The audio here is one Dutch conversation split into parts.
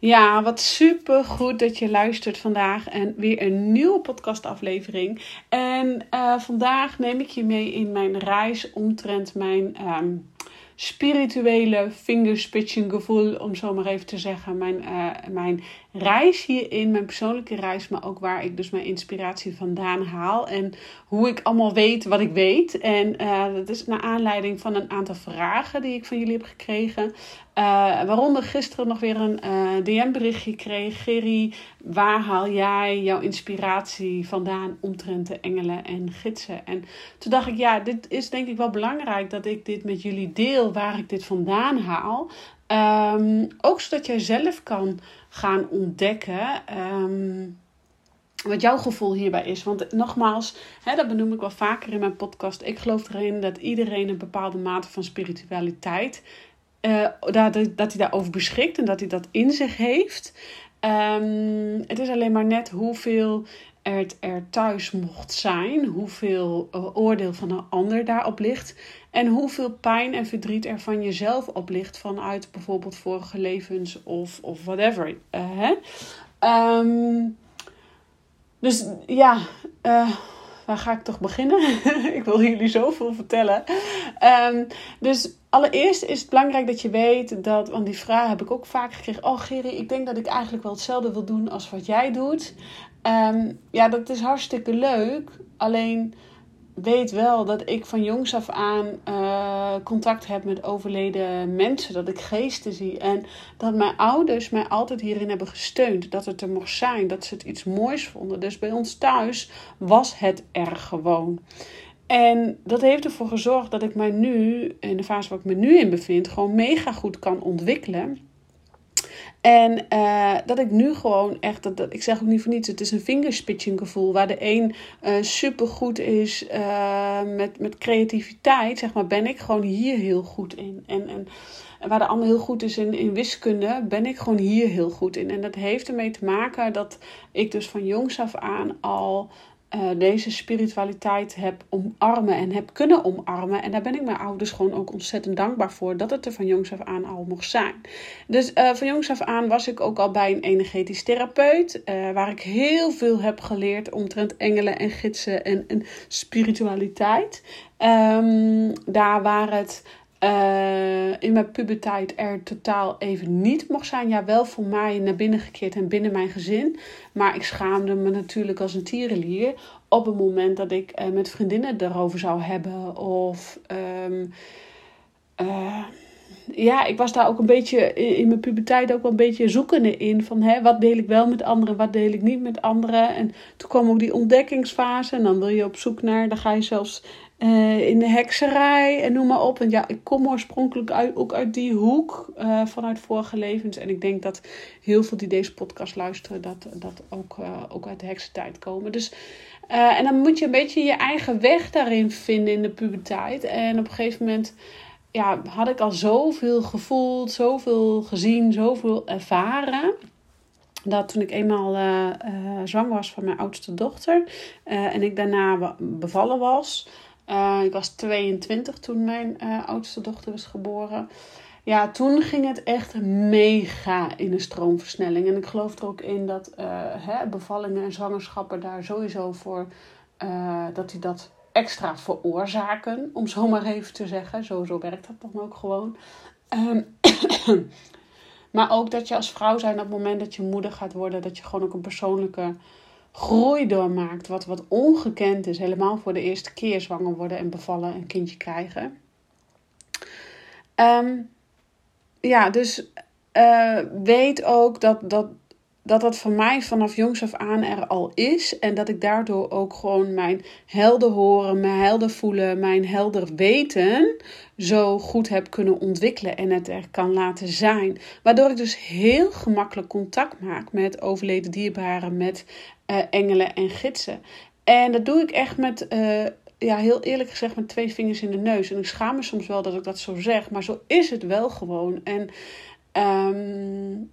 Ja, wat super goed dat je luistert vandaag en weer een nieuwe podcastaflevering. En uh, vandaag neem ik je mee in mijn reis omtrent mijn um, spirituele fingerspitching gevoel, om zo maar even te zeggen. Mijn, uh, mijn reis hierin, mijn persoonlijke reis, maar ook waar ik dus mijn inspiratie vandaan haal. En hoe ik allemaal weet wat ik weet. En uh, dat is naar aanleiding van een aantal vragen die ik van jullie heb gekregen. Uh, waaronder gisteren nog weer een uh, DM-berichtje kreeg. Gerry, waar haal jij jouw inspiratie vandaan omtrent de engelen en gidsen? En toen dacht ik, ja, dit is denk ik wel belangrijk dat ik dit met jullie deel, waar ik dit vandaan haal. Um, ook zodat jij zelf kan gaan ontdekken. Um, wat jouw gevoel hierbij is. Want nogmaals, hè, dat benoem ik wel vaker in mijn podcast. Ik geloof erin dat iedereen een bepaalde mate van spiritualiteit. Uh, dat, dat hij daarover beschikt en dat hij dat in zich heeft. Um, het is alleen maar net hoeveel er, er thuis mocht zijn, hoeveel oordeel van een ander daarop ligt en hoeveel pijn en verdriet er van jezelf op ligt vanuit bijvoorbeeld vorige levens of, of whatever. Uh, hè? Um, dus ja, uh, waar ga ik toch beginnen? ik wil jullie zoveel vertellen. Um, dus allereerst is het belangrijk dat je weet dat, want die vraag heb ik ook vaak gekregen. Oh Geri, ik denk dat ik eigenlijk wel hetzelfde wil doen als wat jij doet. Um, ja, dat is hartstikke leuk. Alleen weet wel dat ik van jongs af aan uh, contact heb met overleden mensen. Dat ik geesten zie. En dat mijn ouders mij altijd hierin hebben gesteund. Dat het er mocht zijn. Dat ze het iets moois vonden. Dus bij ons thuis was het er gewoon. En dat heeft ervoor gezorgd dat ik mij nu, in de fase waar ik me nu in bevind, gewoon mega goed kan ontwikkelen. En uh, dat ik nu gewoon echt, dat, dat, ik zeg ook niet voor niets, het is een fingerspitching gevoel. Waar de een uh, super goed is uh, met, met creativiteit, zeg maar, ben ik gewoon hier heel goed in. En, en waar de ander heel goed is in, in wiskunde, ben ik gewoon hier heel goed in. En dat heeft ermee te maken dat ik dus van jongs af aan al uh, deze spiritualiteit heb omarmen en heb kunnen omarmen. En daar ben ik mijn ouders gewoon ook ontzettend dankbaar voor dat het er van jongs af aan al mocht zijn. Dus uh, van jongs af aan was ik ook al bij een energetisch therapeut, uh, waar ik heel veel heb geleerd omtrent engelen en gidsen en, spiritualiteit. Um, daar waar het uh, in mijn puberteit er totaal even niet mocht zijn. Ja, wel voor mij naar binnen gekeerd en binnen mijn gezin. Maar ik schaamde me natuurlijk als een tierenlier op het moment dat ik uh, met vriendinnen erover zou hebben. Of um, uh, ja, ik was daar ook een beetje in mijn puberteit ook wel een beetje zoekende in. Van hè, wat deel ik wel met anderen, wat deel ik niet met anderen. En toen kwam ook die ontdekkingsfase. En dan wil je op zoek naar, dan ga je zelfs uh, in de hekserij en noem maar op. En ja, ik kom oorspronkelijk uit, ook uit die hoek uh, vanuit vorige levens. En ik denk dat heel veel die deze podcast luisteren, dat, dat ook, uh, ook uit de heksentijd komen. Dus, en dan moet je een beetje je eigen weg daarin vinden in de puberteit. En op een gegeven moment ja, had ik al zoveel gevoeld, zoveel gezien, zoveel ervaren dat toen ik eenmaal uh, zwanger was van mijn oudste dochter en ik daarna bevallen was, uh, ik was 22 toen mijn uh, oudste dochter was geboren. Ja, toen ging het echt mega in een stroomversnelling. En ik geloof er ook in dat uh, hè, bevallingen en zwangerschappen daar sowieso voor... dat die dat extra veroorzaken, om zo maar even te zeggen. Zo werkt dat dan ook gewoon. Um, Maar ook dat je als vrouw zijn op het moment dat je moeder gaat worden, dat je gewoon ook een persoonlijke groei doormaakt. Wat, wat ongekend is. Helemaal voor de eerste keer zwanger worden en bevallen en kindje krijgen. Ehm, ja, dus uh, weet ook dat, dat, dat dat voor mij vanaf jongs af aan er al is. En dat ik daardoor ook gewoon mijn helder horen, mijn helder voelen, mijn helder weten zo goed heb kunnen ontwikkelen en het er kan laten zijn. Waardoor ik dus heel gemakkelijk contact maak met overleden dierbaren, met uh, engelen en gidsen. En dat doe ik echt met, uh, ja, heel eerlijk gezegd, met twee vingers in de neus. En ik schaam me soms wel dat ik dat zo zeg, maar zo is het wel gewoon. En um,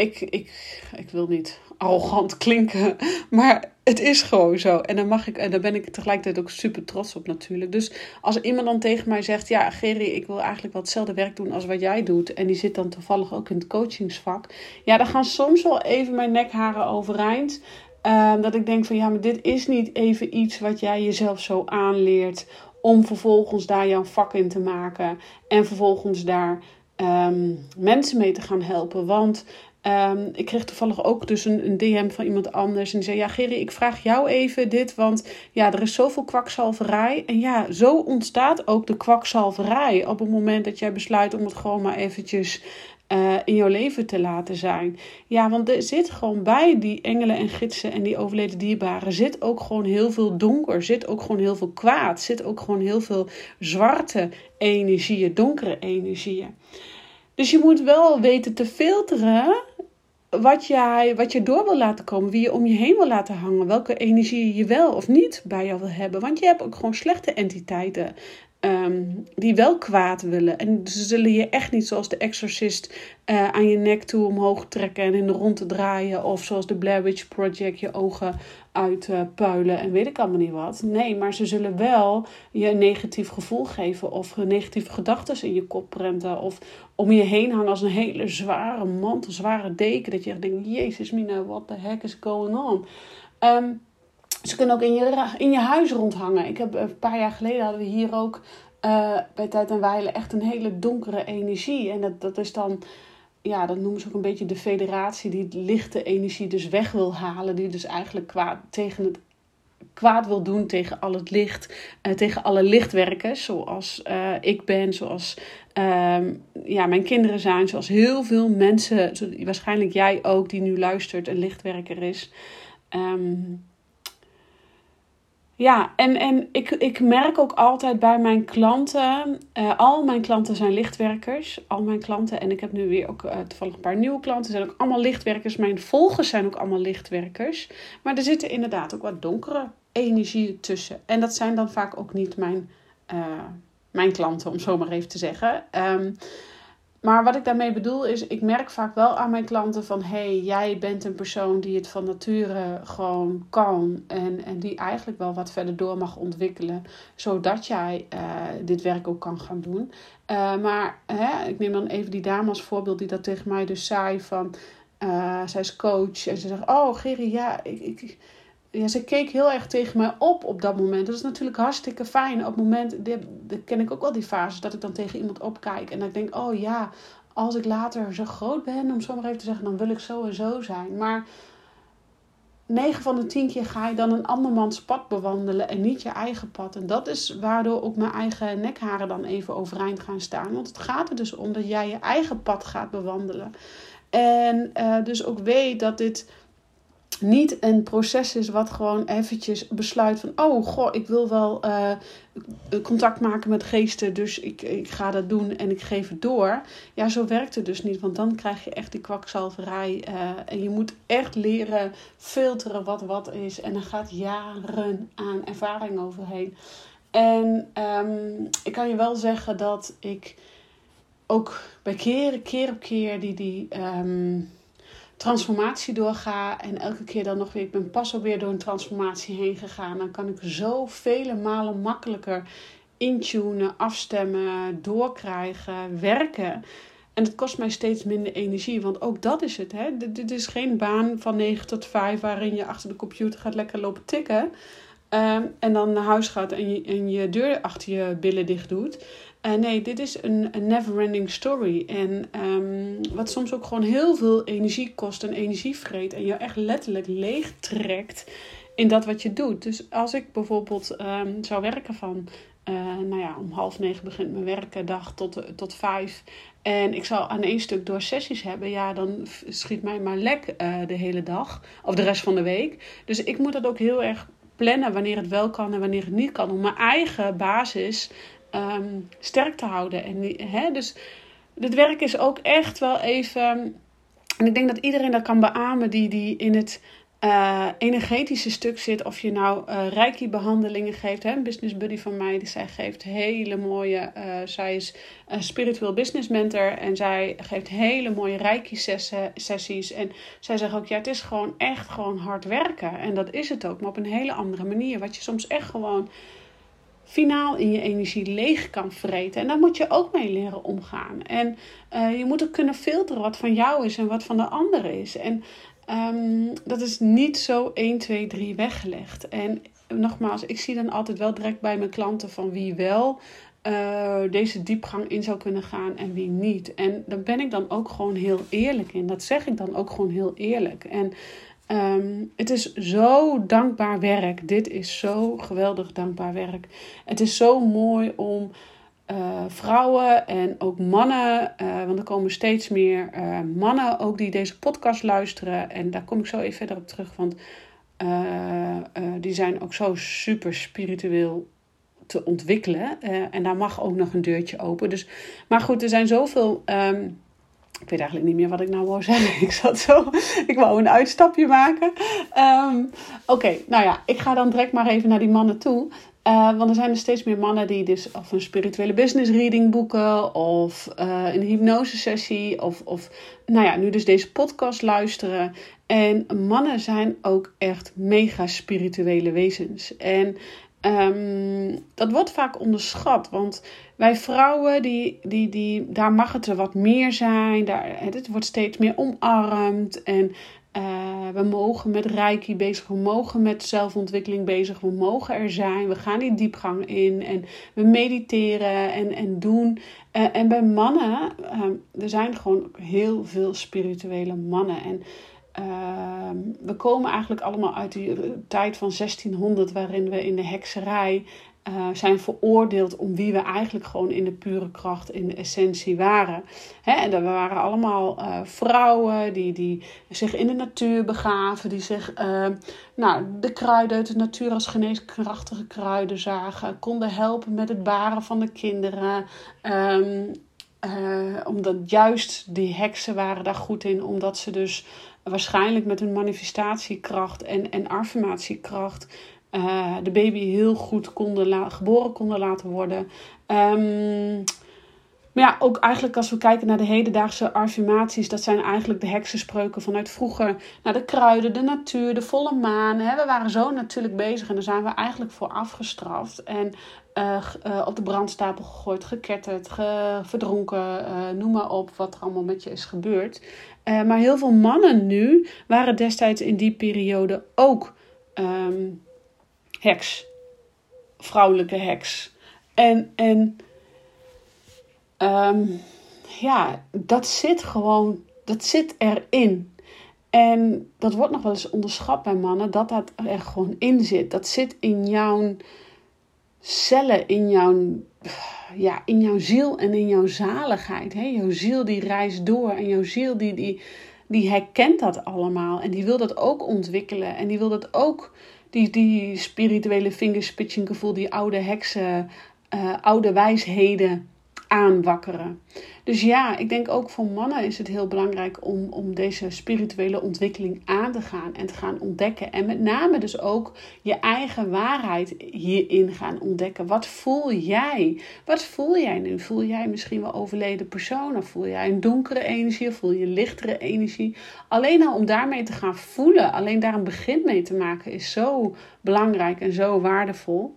ik, ik, ik wil niet arrogant klinken, maar het is gewoon zo. En dan mag ik, en daar ben ik tegelijkertijd ook super trots op natuurlijk. Dus als iemand dan tegen mij zegt, ja, Gerry, ik wil eigenlijk wel hetzelfde werk doen als wat jij doet. En die zit dan toevallig ook in het coachingsvak. Ja, dan gaan soms wel even mijn nekharen overeind. Uh, dat ik denk van ja, maar dit is niet even iets wat jij jezelf zo aanleert. Om vervolgens daar jouw vak in te maken. En vervolgens daar um, mensen mee te gaan helpen. Want Um, ik kreeg toevallig ook dus een, een, DM van iemand anders. En die zei: Ja, Gerry, ik vraag jou even dit. Want ja, er is zoveel kwakzalverij. En ja, zo ontstaat ook de kwakzalverij. Op het moment dat jij besluit om het gewoon maar eventjes uh, in jouw leven te laten zijn. Ja, want er zit gewoon bij die engelen en gidsen en die overleden dierbaren. Zit ook gewoon heel veel donker. Zit ook gewoon heel veel kwaad. Zit ook gewoon heel veel zwarte energieën, donkere energieën. Dus je moet wel weten te filteren wat, jij, wat je door wil laten komen, wie je om je heen wil laten hangen, welke energie je wel of niet bij jou wil hebben. Want je hebt ook gewoon slechte entiteiten Ehm, die wel kwaad willen. En ze zullen je echt niet zoals de exorcist uh, aan je nek toe omhoog trekken en in de rond te draaien. Of zoals de Blair Witch Project je ogen uitpuilen en weet ik allemaal niet wat. Nee, maar ze zullen wel je een negatief gevoel geven of negatieve gedachten in je kop prenten. Of om je heen hangen als een hele zware mantel, zware deken. Dat je echt denkt, jezus mina, what the heck is going on? Um, ze kunnen ook in je, in je huis rondhangen. Ik heb een paar jaar geleden hadden we hier ook uh, bij Tijd en Weilen echt een hele donkere energie. En dat, dat is dan, ja, dat noemen ze ook een beetje de federatie die lichte energie dus weg wil halen. Die dus eigenlijk kwaad tegen het kwaad wil doen tegen al het licht, uh, tegen alle lichtwerkers, zoals uh, ik ben, zoals uh, ja, mijn kinderen zijn, zoals heel veel mensen, waarschijnlijk jij ook die nu luistert, een lichtwerker is. Um, ja, en, en ik, ik merk ook altijd bij mijn klanten, uh, al mijn klanten zijn lichtwerkers, al mijn klanten. En ik heb nu weer ook uh, toevallig een paar nieuwe klanten, zijn ook allemaal lichtwerkers. Mijn volgers zijn ook allemaal lichtwerkers. Maar er zitten inderdaad ook wat donkere energieën tussen. En dat zijn dan vaak ook niet mijn, uh, mijn klanten, om zo maar even te zeggen. Um, maar wat ik daarmee bedoel is, ik merk vaak wel aan mijn klanten van... hey, jij bent een persoon die het van nature gewoon kan... en, en die eigenlijk wel wat verder door mag ontwikkelen... zodat jij uh, dit werk ook kan gaan doen. Uh, maar hè, ik neem dan even die dame als voorbeeld die dat tegen mij dus zei van... Uh, zij is coach en ze zegt, oh Gerry, ja, ik... ik ja, ze keek heel erg tegen mij op op dat moment. Dat is natuurlijk hartstikke fijn. Op het moment, dat ken ik ook wel die fase, dat ik dan tegen iemand opkijk. En dat ik denk, oh ja, als ik later zo groot ben, om zo maar even te zeggen, dan wil ik zo en zo zijn. Maar 9 van de 10 keer ga je dan een andermans pad bewandelen en niet je eigen pad. En dat is waardoor ook mijn eigen nekharen dan even overeind gaan staan. Want het gaat er dus om dat jij je eigen pad gaat bewandelen. En uh, dus ook weet dat dit niet een proces is wat gewoon eventjes besluit van... oh, goh, ik wil wel uh, contact maken met geesten, dus ik, ik ga dat doen en ik geef het door. Ja, zo werkt het dus niet, want dan krijg je echt die kwakzalverij. Uh, en je moet echt leren filteren wat wat is. En er gaat jaren aan ervaring overheen. En um, ik kan je wel zeggen dat ik ook bij keer, keer op keer die... die um, transformatie doorga en elke keer dan nog weer, ik ben pas alweer door een transformatie heen gegaan, dan kan ik zo vele malen makkelijker intunen, afstemmen, doorkrijgen, werken. En het kost mij steeds minder energie, want ook dat is het. Hè? Dit is geen baan van 9 tot 5 waarin je achter de computer gaat lekker lopen tikken. Um, en dan naar huis gaat en je, en je deur achter je billen dicht doet. Uh, nee, dit is een, never-ending story. En um, wat soms ook gewoon heel veel energie kost en energie vreet. En je echt letterlijk leeg trekt in dat wat je doet. Dus als ik bijvoorbeeld um, zou werken van uh, nou ja, om half negen begint mijn werkdag tot, tot vijf. En ik zou aan één stuk door sessies hebben. Ja, dan schiet mij maar lek de hele dag. Of de rest van de week. Dus ik moet dat ook heel erg plannen wanneer het wel kan en wanneer het niet kan. Om mijn eigen basis um, sterk te houden. En, hè, dus het werk is ook echt wel even. En ik denk dat iedereen dat kan beamen die, die in het uh, energetische stuk zit. Of je nou uh, reiki-behandelingen geeft. Hè? Een business buddy van mij, die zij geeft hele mooie... Uh, zij is een spiritual business mentor. En zij geeft hele mooie reiki-sessies. En zij zegt ook, ja, het is gewoon echt gewoon hard werken. En dat is het ook, maar op een hele andere manier. Wat je soms echt gewoon finaal in je energie leeg kan vreten. En daar moet je ook mee leren omgaan. En je moet ook kunnen filteren wat van jou is en wat van de ander is. En Um, dat is niet zo 1, 2, 3 weggelegd. En nogmaals, ik zie dan altijd wel direct bij mijn klanten van wie wel uh, deze diepgang in zou kunnen gaan en wie niet. En daar ben ik dan ook gewoon heel eerlijk in. Dat zeg ik dan ook gewoon heel eerlijk. En um, het is zo dankbaar werk. Dit is zo geweldig dankbaar werk. Het is zo mooi om uh, vrouwen en ook mannen, uh, want er komen steeds meer uh, mannen ook die deze podcast luisteren. En daar kom ik zo even verder op terug, want die zijn ook zo super spiritueel te ontwikkelen. en daar mag ook nog een deurtje open. Dus, maar goed, er zijn zoveel. Um, ik weet eigenlijk niet meer wat ik nou wou zeggen. Ik zat zo. Ik wou een uitstapje maken. Um, Oké, nou ja, ik ga dan direct maar even naar die mannen toe. Uh, want er zijn er steeds meer mannen die dus of een spirituele business reading boeken of uh, een hypnose sessie of, of nou ja, nu dus deze podcast luisteren. En mannen zijn ook echt mega spirituele wezens. En um, dat wordt vaak onderschat, want wij vrouwen, die, die, die, daar mag het er wat meer zijn. Daar, het wordt steeds meer omarmd en uh, we mogen met reiki bezig, we mogen met zelfontwikkeling bezig, we mogen er zijn, we gaan die diepgang in en we mediteren en, en doen. Uh, en bij mannen, uh, er zijn gewoon heel veel spirituele mannen. En ehm, we komen eigenlijk allemaal uit die tijd van 1600, waarin we in de hekserij uh, zijn veroordeeld om wie we eigenlijk gewoon in de pure kracht, in de essentie waren. Hè, en we waren allemaal uh, vrouwen die, die zich in de natuur begaven, die zich uh, nou, de kruiden uit de natuur als geneeskrachtige kruiden zagen, konden helpen met het baren van de kinderen. Um, omdat juist die heksen waren daar goed in, omdat ze dus waarschijnlijk met hun manifestatiekracht en, en affirmatiekracht uh, de baby heel goed konden geboren konden laten worden. Um, maar ja, ook eigenlijk als we kijken naar de hedendaagse affirmaties, dat zijn eigenlijk de heksenspreuken vanuit vroeger. Naar de kruiden, de natuur, de volle maan. Hè? We waren zo natuurlijk bezig en daar zijn we eigenlijk voor afgestraft. En uh, uh, op de brandstapel gegooid, geketterd, ge verdronken, noem maar op wat er allemaal met je is gebeurd. maar heel veel mannen nu waren destijds in die periode ook um, heks. Vrouwelijke heks. En, en um, ja, dat zit gewoon, dat zit erin. En dat wordt nog wel eens onderschat bij mannen, dat dat er gewoon in zit. Dat zit in jouw cellen, in jouw, ja, in jouw ziel en in jouw zaligheid. Hè? Jouw ziel die reist door en jouw ziel die, die, die herkent dat allemaal. En die wil dat ook ontwikkelen en die wil dat ook die, die spirituele fingerspitching gevoel, die oude heksen, uh, oude wijsheden aanwakkeren. Dus ja, ik denk ook voor mannen is het heel belangrijk om, om deze spirituele ontwikkeling aan te gaan en te gaan ontdekken. En met name dus ook je eigen waarheid hierin gaan ontdekken. Wat voel jij? Wat voel jij nu? Voel jij misschien wel overleden personen? Voel jij een donkere energie of voel je lichtere energie? Alleen al om daarmee te gaan voelen, alleen daar een begin mee te maken, is zo belangrijk en zo waardevol.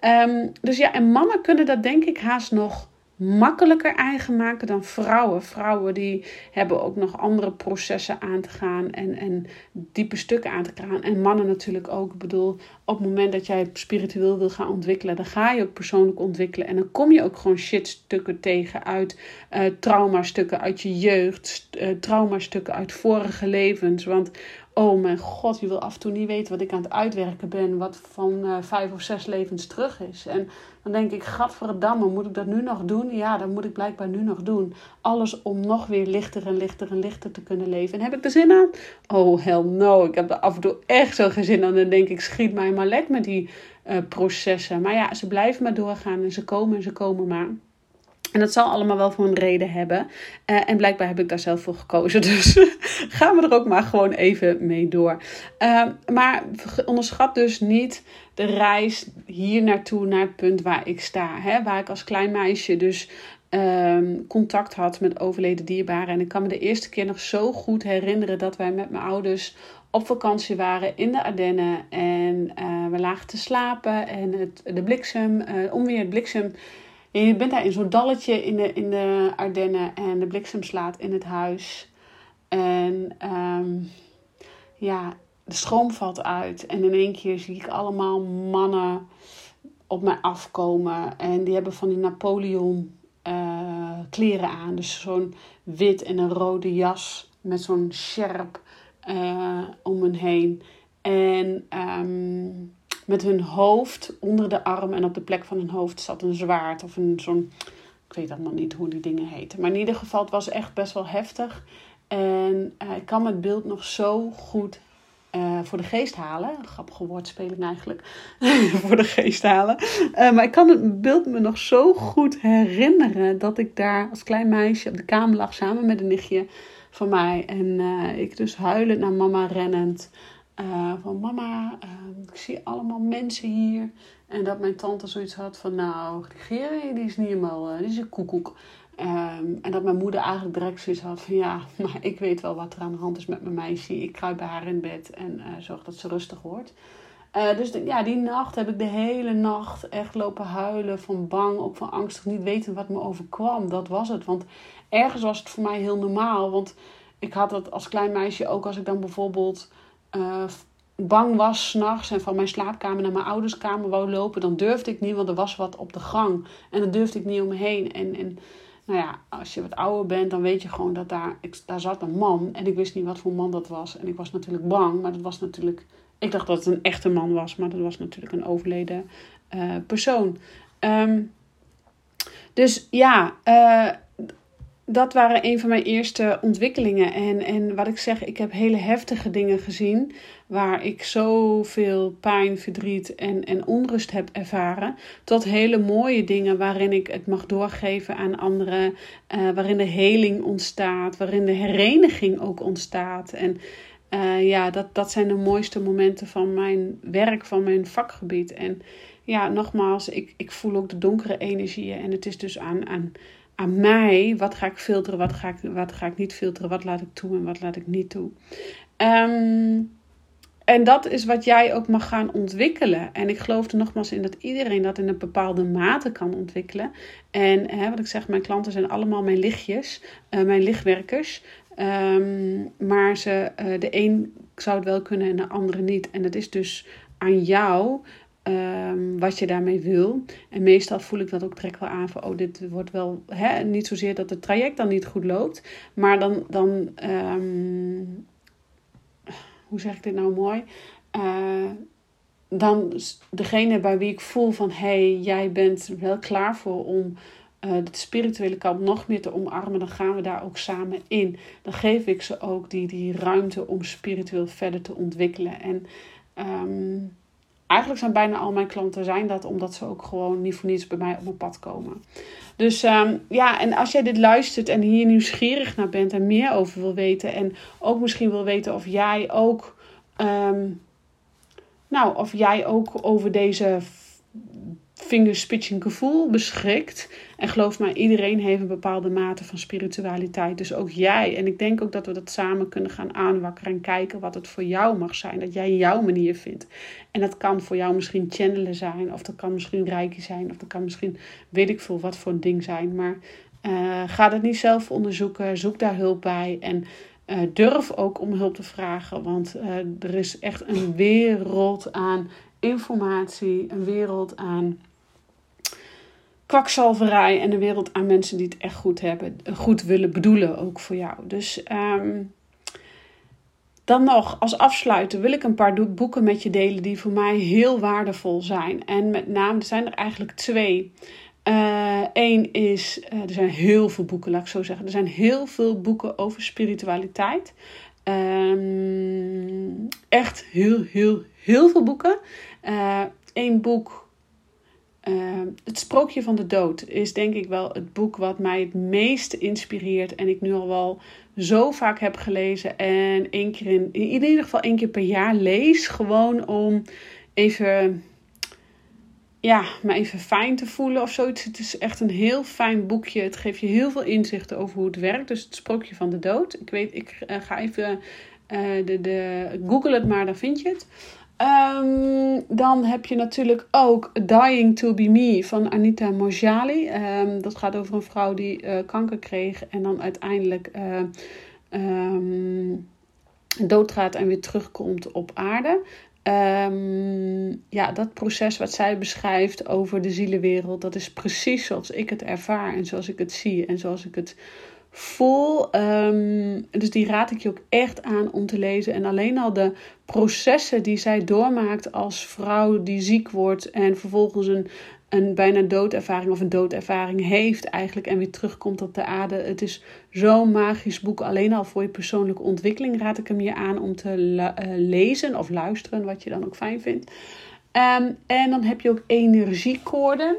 Um, dus ja, en mannen kunnen dat denk ik haast nog makkelijker eigen maken dan vrouwen. Vrouwen die hebben ook nog andere processen aan te gaan en, en diepe stukken aan te gaan. En mannen natuurlijk ook. Ik bedoel, op het moment dat jij spiritueel wil gaan ontwikkelen, dan ga je ook persoonlijk ontwikkelen. En dan kom je ook gewoon shitstukken tegen uit uh, traumastukken uit je jeugd, uh, traumastukken uit vorige levens. Want oh mijn god, je wil af en toe niet weten wat ik aan het uitwerken ben, wat van uh, vijf of zes levens terug is. En dan denk ik, gadverdamme, moet ik dat nu nog doen? Ja, dat moet ik blijkbaar nu nog doen. Alles om nog weer lichter en lichter en lichter te kunnen leven. En heb ik er zin aan? Oh, hell no. Ik heb er af en toe echt zo geen zin aan. Dan denk ik, schiet mij maar lek met die uh, processen. Maar ja, ze blijven maar doorgaan en ze komen en ze komen maar. En dat zal allemaal wel voor een reden hebben. Uh, en blijkbaar heb ik daar zelf voor gekozen. Dus gaan we er ook maar gewoon even mee door. Uh, maar onderschat dus niet de reis hier naartoe, naar het punt waar ik sta. Hè? Waar ik als klein meisje dus um, contact had met overleden dierbaren. En ik kan me de eerste keer nog zo goed herinneren dat wij met mijn ouders op vakantie waren in de Ardennen. En uh, we lagen te slapen. En het, de bliksem, uh, onweer, het bliksem je bent daar in zo'n dalletje in de, in de Ardennen en de bliksem slaat in het huis. En um, ja, de stroom valt uit. En in één keer zie ik allemaal mannen op mij afkomen. En die hebben van die Napoleon uh, kleren aan. Dus zo'n wit en een rode jas met zo'n sjerp uh, om hen heen. En um, met hun hoofd onder de arm en op de plek van hun hoofd zat een zwaard of een zo'n. Ik weet allemaal niet hoe die dingen heten. Maar in ieder geval, het was echt best wel heftig. En uh, ik kan het beeld nog zo goed uh, voor de geest halen. Grappige woordspeling eigenlijk. voor de geest halen. Uh, maar ik kan het beeld me nog zo goed herinneren dat ik daar als klein meisje op de kamer lag samen met een nichtje van mij. En ik dus huilend naar mama rennend. Uh, van mama, uh, ik zie allemaal mensen hier. En dat mijn tante zoiets had van, nou, die Gerrie, die is niet helemaal, uh, die is een koekoek. Um, en dat mijn moeder eigenlijk direct zoiets had van, ja, maar ik weet wel wat er aan de hand is met mijn meisje. Ik kruip bij haar in bed en zorg dat ze rustig wordt. dus ja, die nacht heb ik de hele nacht echt lopen huilen van bang, ook van angstig, niet weten wat me overkwam. Dat was het, want ergens was het voor mij heel normaal. Want ik had dat als klein meisje ook als ik dan bijvoorbeeld uh, bang was s'nachts en van mijn slaapkamer naar mijn ouders kamer wou lopen, dan durfde ik niet, want er was wat op de gang. En dan durfde ik niet om heen. En, en nou ja, als je wat ouder bent, dan weet je gewoon dat daar, daar zat een man. En ik wist niet wat voor man dat was. En ik was natuurlijk bang, maar dat was natuurlijk... Ik dacht dat het een echte man was, maar dat was natuurlijk een overleden uh, persoon. Um, dus ja, uh, dat waren een van mijn eerste ontwikkelingen. En, en wat ik zeg, ik heb hele heftige dingen gezien. Waar ik zoveel pijn, verdriet en, en onrust heb ervaren. Tot hele mooie dingen waarin ik het mag doorgeven aan anderen. Uh, waarin de heling ontstaat. Waarin de hereniging ook ontstaat. En uh, ja, dat, dat zijn de mooiste momenten van mijn werk, van mijn vakgebied. En ja, nogmaals, ik, ik voel ook de donkere energieën. En het is dus aan. aan aan mij, wat ga ik filteren, wat ga ik, wat ga ik niet filteren, wat laat ik toe en wat laat ik niet toe. Um, en dat is wat jij ook mag gaan ontwikkelen. En ik geloof er nogmaals in dat iedereen dat in een bepaalde mate kan ontwikkelen. En hè, wat ik zeg, mijn klanten zijn allemaal mijn lichtjes, uh, mijn lichtwerkers. Um, maar ze, uh, de een zou het wel kunnen en de andere niet. En dat is dus aan jou Um, wat je daarmee wil. En meestal voel ik dat ook direct wel aan van, oh, dit wordt wel, hè, niet zozeer dat het traject dan niet goed loopt, maar dan, dan um, hoe zeg ik dit nou mooi? Uh, dan degene bij wie ik voel van, hey, jij bent wel klaar voor om uh, de spirituele kant nog meer te omarmen, dan gaan we daar ook samen in. Dan geef ik ze ook die, die ruimte om spiritueel verder te ontwikkelen. En um, eigenlijk zijn bijna al mijn klanten zijn dat omdat ze ook gewoon niet voor niets bij mij op mijn pad komen. Dus um, ja, en als jij dit luistert en hier nieuwsgierig naar bent en meer over wil weten en ook misschien wil weten of jij ook, um, nou, of jij ook over deze gevoel beschikt. En geloof mij, iedereen heeft een bepaalde mate van spiritualiteit. Dus ook jij. En ik denk ook dat we dat samen kunnen gaan aanwakkeren en kijken wat het voor jou mag zijn. Dat jij jouw manier vindt. En dat kan voor jou misschien channelen zijn, of dat kan misschien reiki zijn, of dat kan misschien weet ik veel wat voor een ding zijn. Maar uh, ga dat niet zelf onderzoeken. Zoek daar hulp bij. En uh, durf ook om hulp te vragen. Want uh, er is echt een wereld aan informatie, een wereld aan kwakzalverij en een wereld aan mensen die het echt goed hebben, goed willen bedoelen ook voor jou. Dus um, dan nog, als afsluiter wil ik een paar boeken met je delen die voor mij heel waardevol zijn. En met name, zijn er eigenlijk twee. Eén uh, is, uh, er zijn heel veel boeken, laat ik zo zeggen. Er zijn heel veel boeken over spiritualiteit. Um, echt heel, heel, heel veel boeken. Eén uh, boek het Sprookje van de Dood is denk ik wel het boek wat mij het meest inspireert. En ik nu al wel zo vaak heb gelezen. En één keer in, in ieder geval één keer per jaar lees. Gewoon om even, ja, me even fijn te voelen of zoiets. Het is echt een heel fijn boekje. Het geeft je heel veel inzichten over hoe het werkt. Dus het Sprookje van de Dood. Ik weet, ik uh, ga even uh, de, de, google het maar, dan vind je het. Um, dan heb je natuurlijk ook Dying to Be Me van Anita Mojali. Um, dat gaat over een vrouw die uh, kanker kreeg en dan uiteindelijk um, doodgaat en weer terugkomt op aarde. Ja, dat proces wat zij beschrijft over de zielenwereld, dat is precies zoals ik het ervaar en zoals ik het zie en zoals ik het vol. Um, dus die raad ik je ook echt aan om te lezen. En alleen al de processen die zij doormaakt als vrouw die ziek wordt en vervolgens een, een bijna doodervaring of een doodervaring heeft eigenlijk en weer terugkomt op de aarde. Het is zo'n magisch boek. Alleen al voor je persoonlijke ontwikkeling raad ik hem je aan om te uh, lezen of luisteren, wat je dan ook fijn vindt. Um, en dan heb je ook energiekoorden.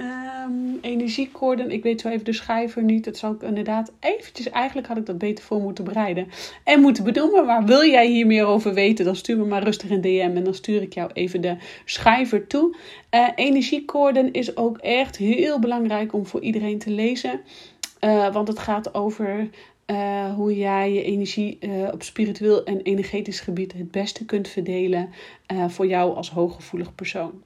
Um, energiekoorden, ik weet zo even de schrijver niet. Dat zou ik inderdaad eventjes, eigenlijk had ik dat beter voor moeten bereiden. En moeten benoemen, maar wil jij hier meer over weten, dan stuur me maar rustig een DM en dan stuur ik jou even de schrijver toe. Uh, energiekoorden is ook echt heel belangrijk om voor iedereen te lezen. Uh, want het gaat over uh, hoe jij je energie op spiritueel en energetisch gebied het beste kunt verdelen voor jou als hooggevoelig persoon.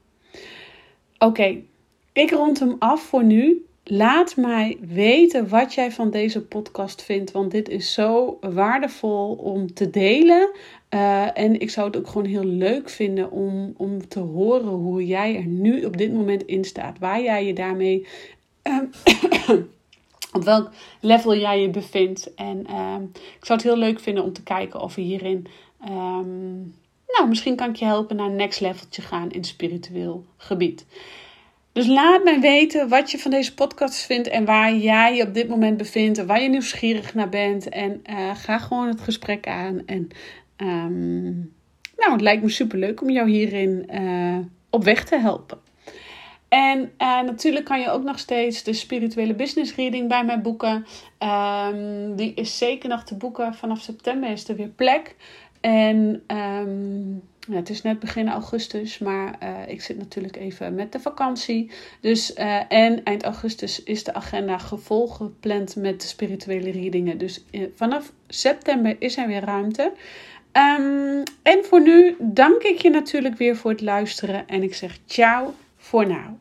Oké, ik rond hem af voor nu. Laat mij weten wat jij van deze podcast vindt, want dit is zo waardevol om te delen. Uh, en ik zou het ook gewoon heel leuk vinden om, om te horen hoe jij er nu op dit moment in staat. Waar jij je daarmee. Uh, op welk level jij je bevindt. En uh, ik zou het heel leuk vinden om te kijken of we hierin. Um, nou, misschien kan ik je helpen naar een next leveltje gaan in spiritueel gebied. Dus laat mij weten wat je van deze podcast vindt en waar jij je op dit moment bevindt en waar je nieuwsgierig naar bent. En uh, ga gewoon het gesprek aan. En um, nou, het lijkt me super leuk om jou hierin uh, op weg te helpen. En uh, natuurlijk kan je ook nog steeds de spirituele business reading bij mij boeken. Um, die is zeker nog te boeken. Vanaf september is er weer plek. En um, ja, het is net begin augustus, maar uh, ik zit natuurlijk even met de vakantie. Dus, uh, en eind augustus is de agenda gepland met de spirituele readingen. Dus uh, vanaf september is er weer ruimte. Um, en voor nu dank ik je natuurlijk weer voor het luisteren. En ik zeg ciao voor nu.